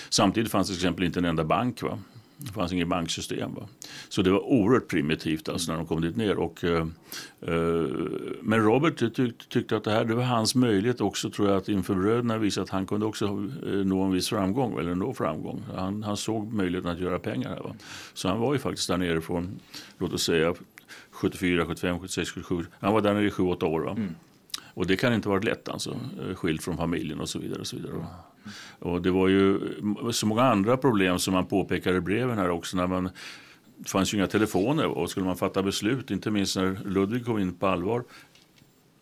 Samtidigt fanns det till exempel inte en enda bank. Va? Det fanns inget banksystem. Va? Så det var oerhört primitivt alltså när de kom dit ner. Och, eh, eh, men Robert tyck, tyckte att det här det var hans möjlighet också tror jag att inför bröderna visa att han kunde också eh, nå en viss framgång. Eller nå framgång. Han, han såg möjligheten att göra pengar här. Va? Så han var ju faktiskt där nere från, låt oss säga 74, 75, 76, 77. Han var där nere i 7-8 år. Va? Mm. Och det kan inte vara lätt alltså, eh, skild från familjen och så vidare. Och så vidare. Och det var ju mm, så många andra problem som man påpekar i breven här också. När man, det fanns ju inga telefoner och skulle man fatta beslut, inte minst när Ludvig kom in på allvar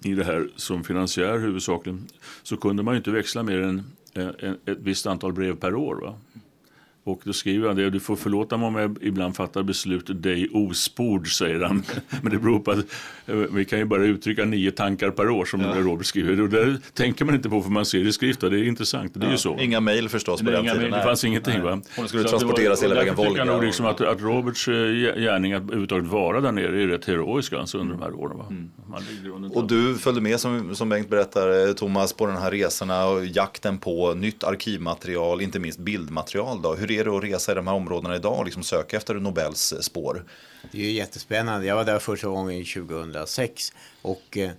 i det här som finansiär huvudsakligen, så kunde man ju inte växla mer än eh, ett visst antal brev per år. Va? Och då skriver han det, du får förlåta mig om jag ibland fattar beslut dig ospord, säger han. Men det beror på att eh, vi kan ju bara uttrycka nio tankar per år som ja. Robert skriver. Och det tänker man inte på för man ser det i skrift, det är intressant, det är ju så. Inga mejl förstås på den tiden. Det fanns ingenting nej. va. Hon skulle så transporteras hela vägen Volga. Jag nog liksom att, att Roberts eh, gärning att överhuvudtaget vara där nere är rätt heroisk alltså, under de här åren. Va? Mm. Och du följde med som, som Bengt berättar, eh, Thomas, på de här resorna och jakten på nytt arkivmaterial, inte minst bildmaterial. Då. Hur är det att resa i de här områdena idag och liksom söka efter Nobels eh, spår? Det är ju jättespännande. Jag var där första gången 2006 och eh,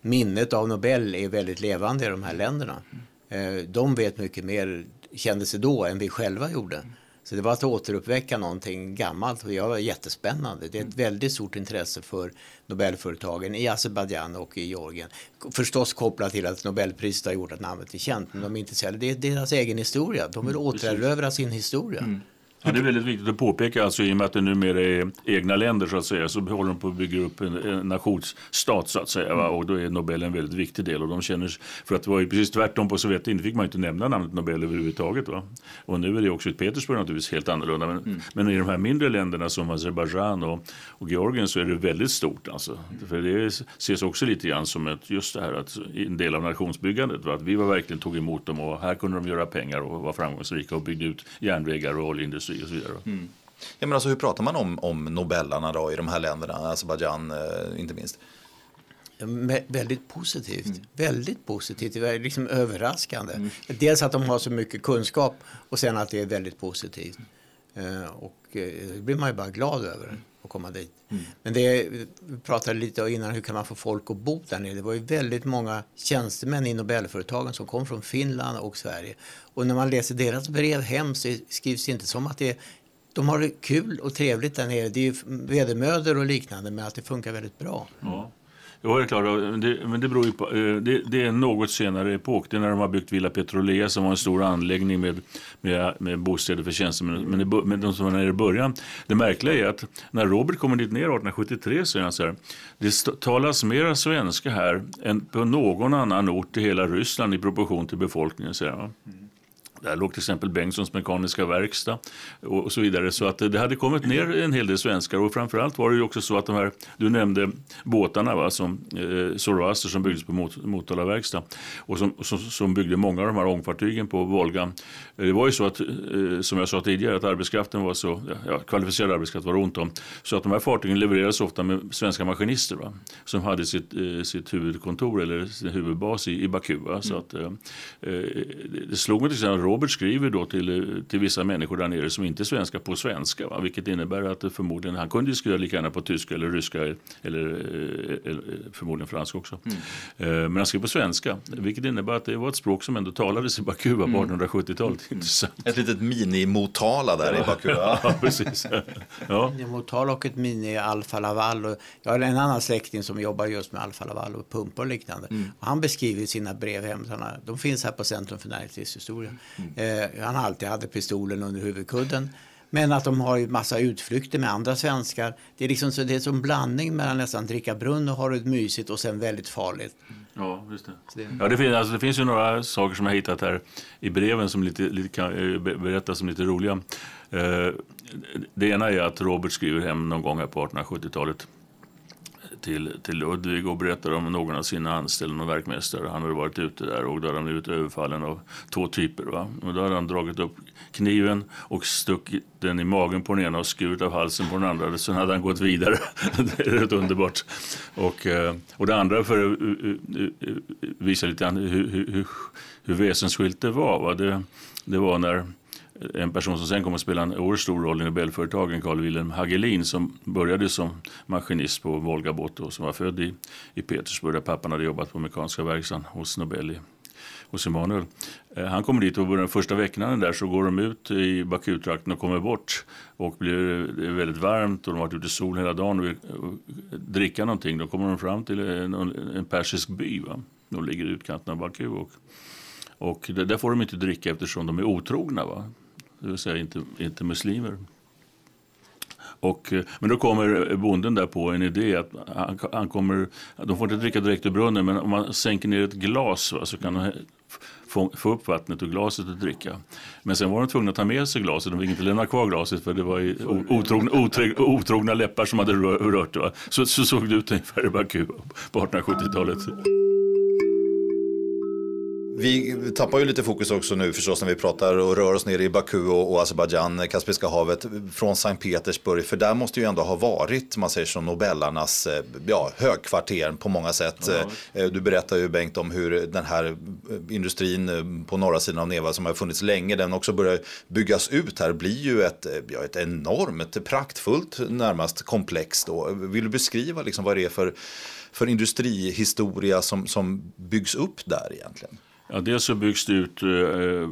minnet av Nobel är väldigt levande i de här länderna. Eh, de vet mycket mer, kände sig då, än vi själva gjorde. Så det var att återuppväcka någonting gammalt och det var jättespännande. Det är ett väldigt stort intresse för Nobelföretagen i Azerbajdzjan och i Georgien. Förstås kopplat till att Nobelpriset har gjort att namnet är känt, men de är intresserade. Det är deras egen historia. De vill mm, återerövra sin historia. Mm. Ja, det är väldigt viktigt att påpeka, alltså, i och med att det numera är egna länder så att säga, så håller de på att bygga upp en, en nationsstat så att säga. Va? Och då är Nobel en väldigt viktig del. Och de känner, för att det var ju precis tvärtom på Sovjettiden fick man inte nämna namnet Nobel överhuvudtaget. Va? Och nu är det också i Petersburg naturligtvis helt annorlunda. Men, mm. men i de här mindre länderna som Azerbajdzjan och, och Georgien så är det väldigt stort. Alltså. För det ses också lite grann som ett, just det här att en del av nationsbyggandet. Va? Att vi var verkligen tog emot dem och här kunde de göra pengar och vara framgångsrika och byggde ut järnvägar och oljeindustri och så vidare. Mm. Ja, men alltså, hur pratar man om, om Nobellarna då, i de här länderna, Azerbajdzjan eh, inte minst? Ja, väldigt positivt. Mm. Väldigt positivt. Det är liksom överraskande. Mm. Dels att de har så mycket kunskap och sen att det är väldigt positivt. Eh, och eh, det blir man ju bara glad över att komma dit. Mm. Men det, vi pratade lite innan, hur kan man få folk att bo där nere? Det var ju väldigt många tjänstemän i Nobelföretagen som kom från Finland och Sverige. Och när man läser deras brev hem så skrivs det inte som att det de har det kul och trevligt där nere. Det är vedermödor och liknande men att det funkar väldigt bra. Ja. Jo, det är klart. Det, men det beror ju på, eh, det, det, är en något senare epok. Det är när de har byggt Villa Petrolea som var en stor anläggning med, med, med bostäder för tjänstemän. Men, det, men de som var nere i början. Det märkliga är att när Robert kommer dit ner 1873 så är han så här. Det talas mera svenska här än på någon annan ort i hela Ryssland i proportion till befolkningen. Säger han. Mm. Där låg till exempel Bengtssons mekaniska verkstad och så vidare. Så att det hade kommit ner en hel del svenskar och framförallt var det ju också så att de här, du nämnde båtarna va, som eh, Zoroaster som byggdes på Mot Motala verkstad och som, som, som, byggde många av de här ångfartygen på Volga. Eh, det var ju så att, eh, som jag sa tidigare, att arbetskraften var så, ja, kvalificerad arbetskraft var ont om. Så att de här fartygen levererades ofta med svenska maskinister va, som hade sitt, eh, sitt huvudkontor eller sin huvudbas i, i Baku. Va, så mm. att, eh, eh, det slog mig till exempel Robert skriver då till, till vissa människor där nere som inte är svenska på svenska. Va? Vilket innebär att det förmodligen, han kunde skriva lika gärna på tyska eller ryska eller, eller förmodligen franska också. Mm. Eh, men han skrev på svenska. Vilket innebär att det var ett språk som ändå talades i Baku på 1870-talet. Mm. Ett litet mini-Motala där i Baku. ja, precis. Ja. Motala och ett mini-Alfa Laval. Jag har en annan släkting som jobbar just med Alfa Laval och pumpar och liknande. Mm. Och han beskriver sina brev hem. De finns här på Centrum för näringslivshistoria. Eh, han alltid hade pistolen under huvudkudden. Men att de har ju massa utflykter med andra svenskar. Det är liksom så, det är en blandning mellan nästan dricka brunn och ha det mysigt och sen väldigt farligt. Ja, just det. det... Ja, det, finns, alltså, det finns ju några saker som jag hittat här i breven som lite, lite kan eh, berättas som lite roliga. Eh, det ena är att Robert skriver hem någon gång här på 1870-talet till, till Ludvig och berättade om någon av sina anställda och verkmästare. Han hade varit ute där och då hade han blivit överfallen av två typer. Va? Och då hade han dragit upp kniven och stuckit den i magen på den ena och skurit av halsen på den andra. Sen hade han gått vidare. det är rätt underbart. Och, eh, och det andra för eh, eh, att visa lite hur, hur, hur, hur väsensskilt det var. Va? Det, det var när en person som sen kommer att spela en oerhört stor roll i Nobelföretagen, Carl Wilhelm Hagelin, som började som maskinist på Volgabåt och som var född i, i Petersburg där pappan hade jobbat på mekaniska verkstaden hos Nobel i, hos Emanuel. Eh, han kommer dit och den första veckan där så går de ut i Bakutrakten och kommer bort och blir det är väldigt varmt och de har varit ute i sol hela dagen och vill eh, dricka någonting. Då kommer de fram till eh, en, en persisk by. Va? De ligger i utkanten av Baku och, och där får de inte dricka eftersom de är otrogna. Va? Det vill säga inte, inte muslimer. Och, eh, men då kommer bonden där på en idé att han, han, kommer, de får inte dricka direkt ur brunnen men om man sänker ner ett glas va, så kan de få, få upp vattnet ur glaset och dricka. Men sen var de tvungna att ta med sig glaset, de fick inte lämna kvar glaset för det var otrogna, otrogna, otrogna läppar som hade rört det. Så, så såg det ut ungefär i Baku på 1870-talet. Vi tappar ju lite fokus också nu förstås när vi pratar och rör oss ner i Baku och, och Azerbajdzjan, Kaspiska havet, från Sankt Petersburg. För där måste ju ändå ha varit, man säger som Nobellarnas eh, ja, högkvarter på många sätt. Eh, du berättar ju Bengt om hur den här eh, industrin på norra sidan av Neva som har funnits länge, den också börjar byggas ut här, blir ju ett, ja, ett enormt praktfullt, närmast komplex. Då. Vill du beskriva liksom vad det är för, för industrihistoria som, som byggs upp där egentligen? Ja, dels så byggs det ut eh, eh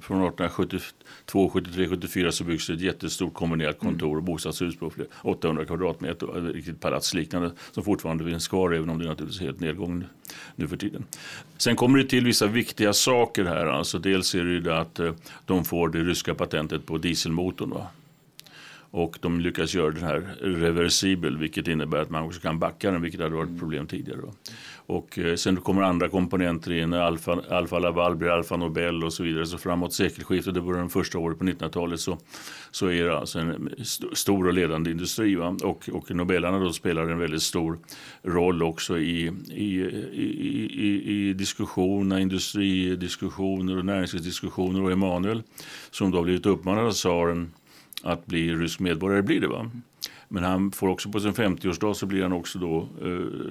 från 1872, 73, 74 så byggs det ett jättestort kombinerat kontor och bostadshus på 800 kvadratmeter, ett riktigt palatsliknande som fortfarande finns kvar även om det naturligtvis är helt nedgången nu för tiden. Sen kommer det till vissa viktiga saker här. Alltså dels är det ju det att eh, de får det ryska patentet på dieselmotorn. Va? Och de lyckas göra den här reversibel vilket innebär att man också kan backa den vilket hade varit ett problem tidigare. Då. Och eh, sen kommer andra komponenter in, Alfa, Alfa Laval blir Alfa Nobel och så vidare. Så framåt sekelskiftet, det var de första året på 1900-talet, så, så är det alltså en st stor och ledande industri. Va? Och, och Nobelarna då spelar en väldigt stor roll också i, i, i, i, i diskussioner, industridiskussioner och näringslivsdiskussioner. Och Emanuel som då blivit uppmanad av tsaren att bli rysk medborgare blir det. Va? Men han får också på sin 50-årsdag så blir han också då eh,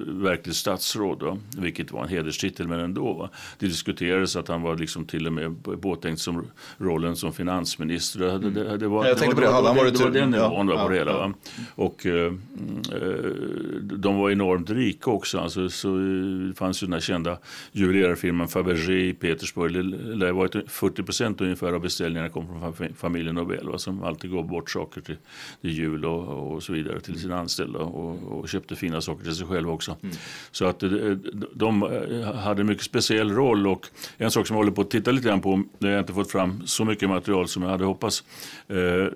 verkligt statsråd. Va? Vilket var en hederstitel men ändå. Va? Det diskuterades att han var liksom till och med påtänkt som rollen som finansminister. Det, det, det var, Jag tänkte på det, hade han varit det var den nivån ja, på det hela. Va? Och eh, eh, de var enormt rika också. Alltså, så det fanns ju den här kända juvelerarfirman Fabergé i Petersburg. Det lär varit 40 procent ungefär av beställningarna kom från familjen Nobel. Va? Som alltid gav bort saker till, till jul och, och så vidare till sina anställda och, och köpte fina saker till sig själv också. Mm. Så att eh, de eh, hade en mycket speciell roll och en sak som jag håller på att titta lite grann på, där jag inte fått fram så mycket material som jag hade hoppats, eh,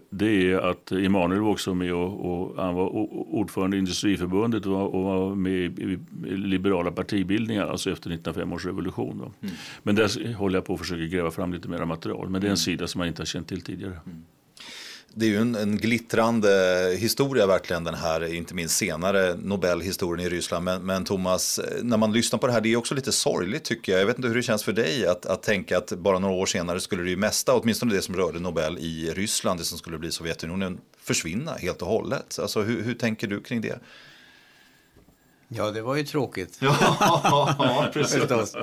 det är att Emanuel var också med och, och han var ordförande i Industriförbundet och, och var med i, liberala partibildningar, alltså efter 1905 års revolution. Mm. Men där håller jag på att försöka gräva fram lite mer material, men det är en mm. sida som man inte har känt till tidigare. Mm det är ju en, en, glittrande historia verkligen den här, inte minst senare Nobelhistorien i Ryssland. Men, men, Thomas, när man lyssnar på det här, det är också lite sorgligt tycker jag. Jag vet inte hur det känns för dig att, att tänka att bara några år senare skulle det ju mesta, åtminstone det som rörde Nobel i Ryssland, det som skulle bli Sovjetunionen, försvinna helt och hållet. Alltså hur, hur tänker du kring det? Ja, det var ju tråkigt. ja, precis.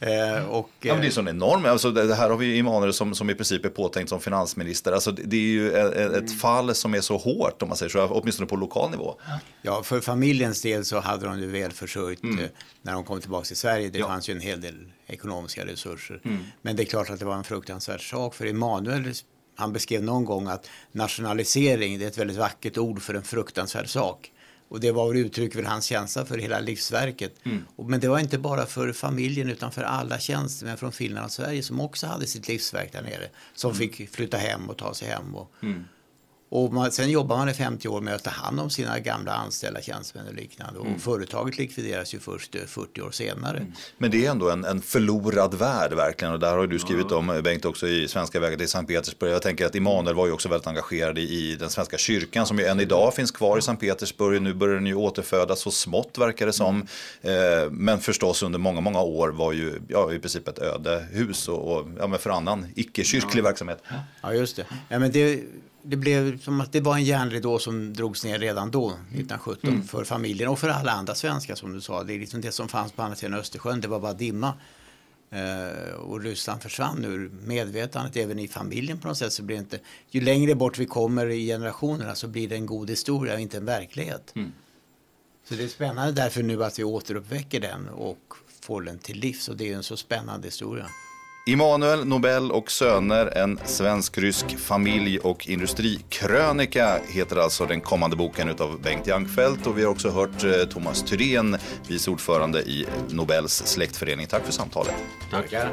eh, och, ja, men det är så enorm, alltså, det här har vi Emanuel som, som i princip är påtänkt som finansminister. Alltså, det är ju ett, ett mm. fall som är så hårt, om man säger så, åtminstone på lokal nivå. Ja, för familjens del så hade de det väl försörjt mm. Eh, när de kom tillbaka till Sverige. Det ja. fanns ju en hel del ekonomiska resurser. Mm. Men det är klart att det var en fruktansvärd sak, för Emanuel han beskrev någon gång att nationalisering det är ett väldigt vackert ord för en fruktansvärd sak. Och det var uttryck för hans känsla för hela livsverket. Mm. Men det var inte bara för familjen utan för alla tjänstemän från Finland och Sverige som också hade sitt livsverk där nere. Som mm. fick flytta hem och ta sig hem. Och, mm. Och man, sen jobbar man i 50 år med att ta hand om sina gamla anställda tjänstemän och liknande. Och mm. företaget likvideras ju först 40 eh, år senare. Mm. Men det är ändå en, en förlorad värld verkligen. Och där har du skrivit om, eh, Bengt, också i Svenska vägar till Sankt Petersburg. Jag tänker att Immanuel var ju också väldigt engagerad i, i den svenska kyrkan som ju än idag finns kvar i Sankt Petersburg. Nu börjar den ju återfödas så smått verkar det som. Mm. Eh, men förstås under många, många år var ju ja, i princip ett öde hus och, och ja, för annan icke-kyrklig verksamhet. Ja, just det. Ja, men det det blev som att det var en järnridå som drogs ner redan då, 1917, mm. för familjen och för alla andra svenskar som du sa. Det är liksom det som fanns på andra sidan Östersjön, det var bara dimma. Eh, och Ryssland försvann ur medvetandet även i familjen på något sätt. Så blir inte, ju längre bort vi kommer i generationerna så blir det en god historia och inte en verklighet. Mm. Så det är spännande därför nu att vi återuppväcker den och får den till livs och det är en så spännande historia. Immanuel Nobel och söner, en svensk-rysk familj och industrikrönika heter alltså den kommande boken av Bengt Jankfeldt. Och vi har också hört eh, Thomas Thyrén, vice ordförande i Nobels släktförening. Tack för samtalet. Tackar.